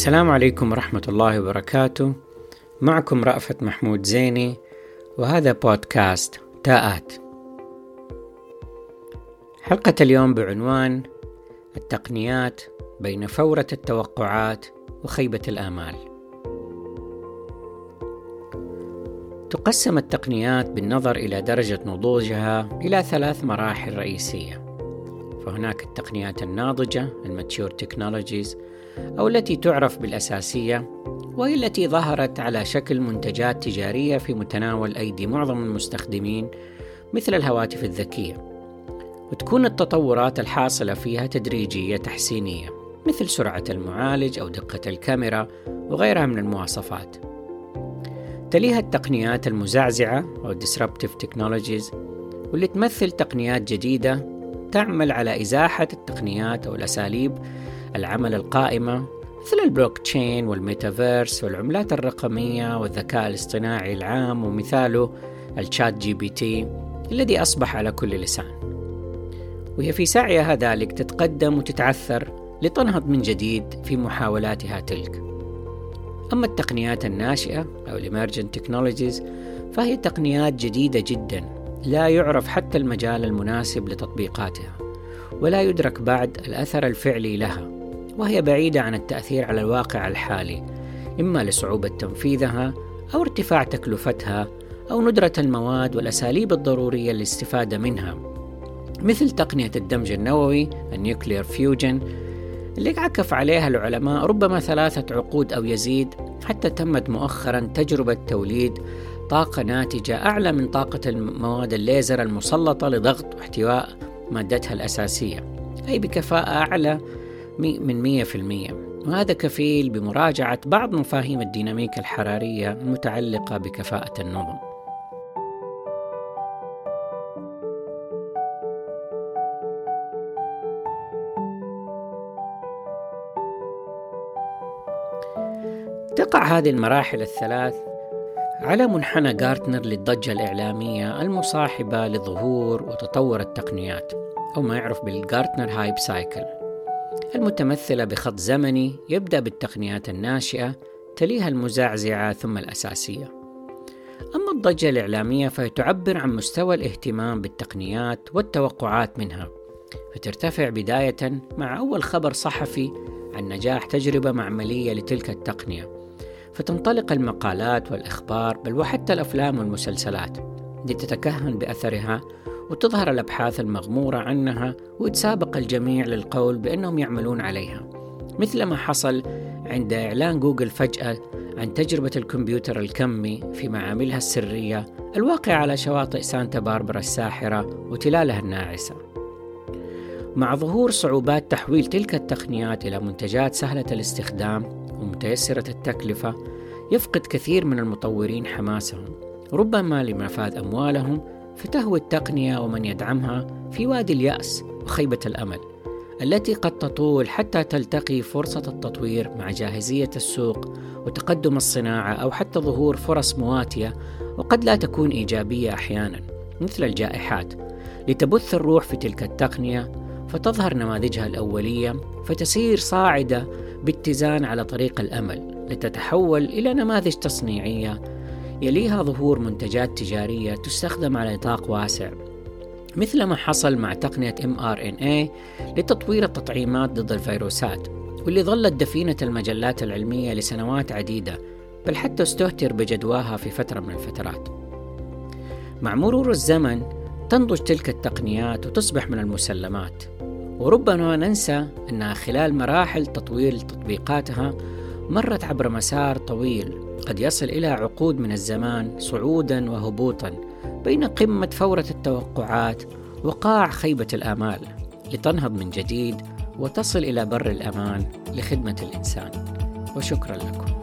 السلام عليكم ورحمة الله وبركاته. معكم رأفت محمود زيني وهذا بودكاست تاءات. حلقة اليوم بعنوان التقنيات بين فورة التوقعات وخيبة الآمال. تقسم التقنيات بالنظر إلى درجة نضوجها إلى ثلاث مراحل رئيسية. فهناك التقنيات الناضجة الماتيور تكنولوجيز أو التي تعرف بالأساسية وهي التي ظهرت على شكل منتجات تجارية في متناول أيدي معظم المستخدمين مثل الهواتف الذكية. وتكون التطورات الحاصلة فيها تدريجية تحسينية مثل سرعة المعالج أو دقة الكاميرا وغيرها من المواصفات. تليها التقنيات المزعزعة أو Disruptive Technologies واللي تمثل تقنيات جديدة تعمل على إزاحة التقنيات أو الأساليب العمل القائمة مثل ال blockchain وال metaverse والعملات الرقمية والذكاء الاصطناعي العام ومثاله ال ChatGPT الذي أصبح على كل لسان. وهي في سعيها ذلك تتقدم وتتعثر لتنهض من جديد في محاولاتها تلك. أما التقنيات الناشئة أو ال emergent technologies فهي تقنيات جديدة جدا لا يعرف حتى المجال المناسب لتطبيقاتها ولا يدرك بعد الأثر الفعلي لها. وهي بعيدة عن التأثير على الواقع الحالي إما لصعوبة تنفيذها أو ارتفاع تكلفتها أو ندرة المواد والأساليب الضرورية للاستفادة منها. مثل تقنية الدمج النووي ال nuclear fusion اللي عكف عليها العلماء ربما ثلاثة عقود أو يزيد حتى تمت مؤخرا تجربة توليد طاقة ناتجة أعلى من طاقة المواد الليزر المسلطة لضغط واحتواء مادتها الأساسية. أي بكفاءة أعلى من مية في المية. وهذا كفيل بمراجعة بعض مفاهيم الديناميكا الحرارية المتعلقة بكفاءة النظم. تقع هذه المراحل الثلاث على منحنى جارتنر للضجة الإعلامية المصاحبة لظهور وتطور التقنيات أو ما يعرف بال Gartner hype cycle. المتمثلة بخط زمني يبدأ بالتقنيات الناشئة تليها المزعزعة ثم الأساسية. أما الضجة الإعلامية فهي تعبر عن مستوى الاهتمام بالتقنيات والتوقعات منها فترتفع بداية مع أول خبر صحفي عن نجاح تجربة معملية لتلك التقنية. فتنطلق المقالات والإخبار بل وحتى الأفلام والمسلسلات لتتكهن بأثرها وتظهر الأبحاث المغمورة عنها ويتسابق الجميع للقول بأنهم يعملون عليها مثل ما حصل عند إعلان جوجل فجأة عن تجربة الكمبيوتر الكمي في معاملها السرية الواقعة على شواطئ سانتا باربرا الساحرة وتلالها الناعسة. مع ظهور صعوبات تحويل تلك التقنيات إلى منتجات سهلة الاستخدام ومتيسرة التكلفة، يفقد كثير من المطورين حماسهم، ربما لمفاد أموالهم فتهوي التقنية ومن يدعمها في وادي اليأس وخيبة الأمل التي قد تطول حتى تلتقي فرصة التطوير مع جاهزية السوق وتقدم الصناعة أو حتى ظهور فرص مواتية وقد لا تكون إيجابية أحيانا مثل الجائحات. لتبث الروح في تلك التقنية فتظهر نماذجها الأولية فتسير صاعدة باتزان على طريق الأمل لتتحول إلى نماذج تصنيعية يليها ظهور منتجات تجارية تستخدم على نطاق واسع مثل ما حصل مع تقنية mRNA لتطوير التطعيمات ضد الفيروسات واللي ظلت دفينة المجلات العلمية لسنوات عديدة بل حتى استهتر بجدواها في فترة من الفترات. مع مرور الزمن تنضج تلك التقنيات وتصبح من المسلمات وربما ننسى أنها خلال مراحل تطوير تطبيقاتها مرت عبر مسار طويل. قد يصل إلى عقود من الزمان صعودا وهبوطا بين قمة فورة التوقعات وقاع خيبة الآمال لتنهض من جديد وتصل إلى بر الأمان لخدمة الإنسان. وشكرا لكم.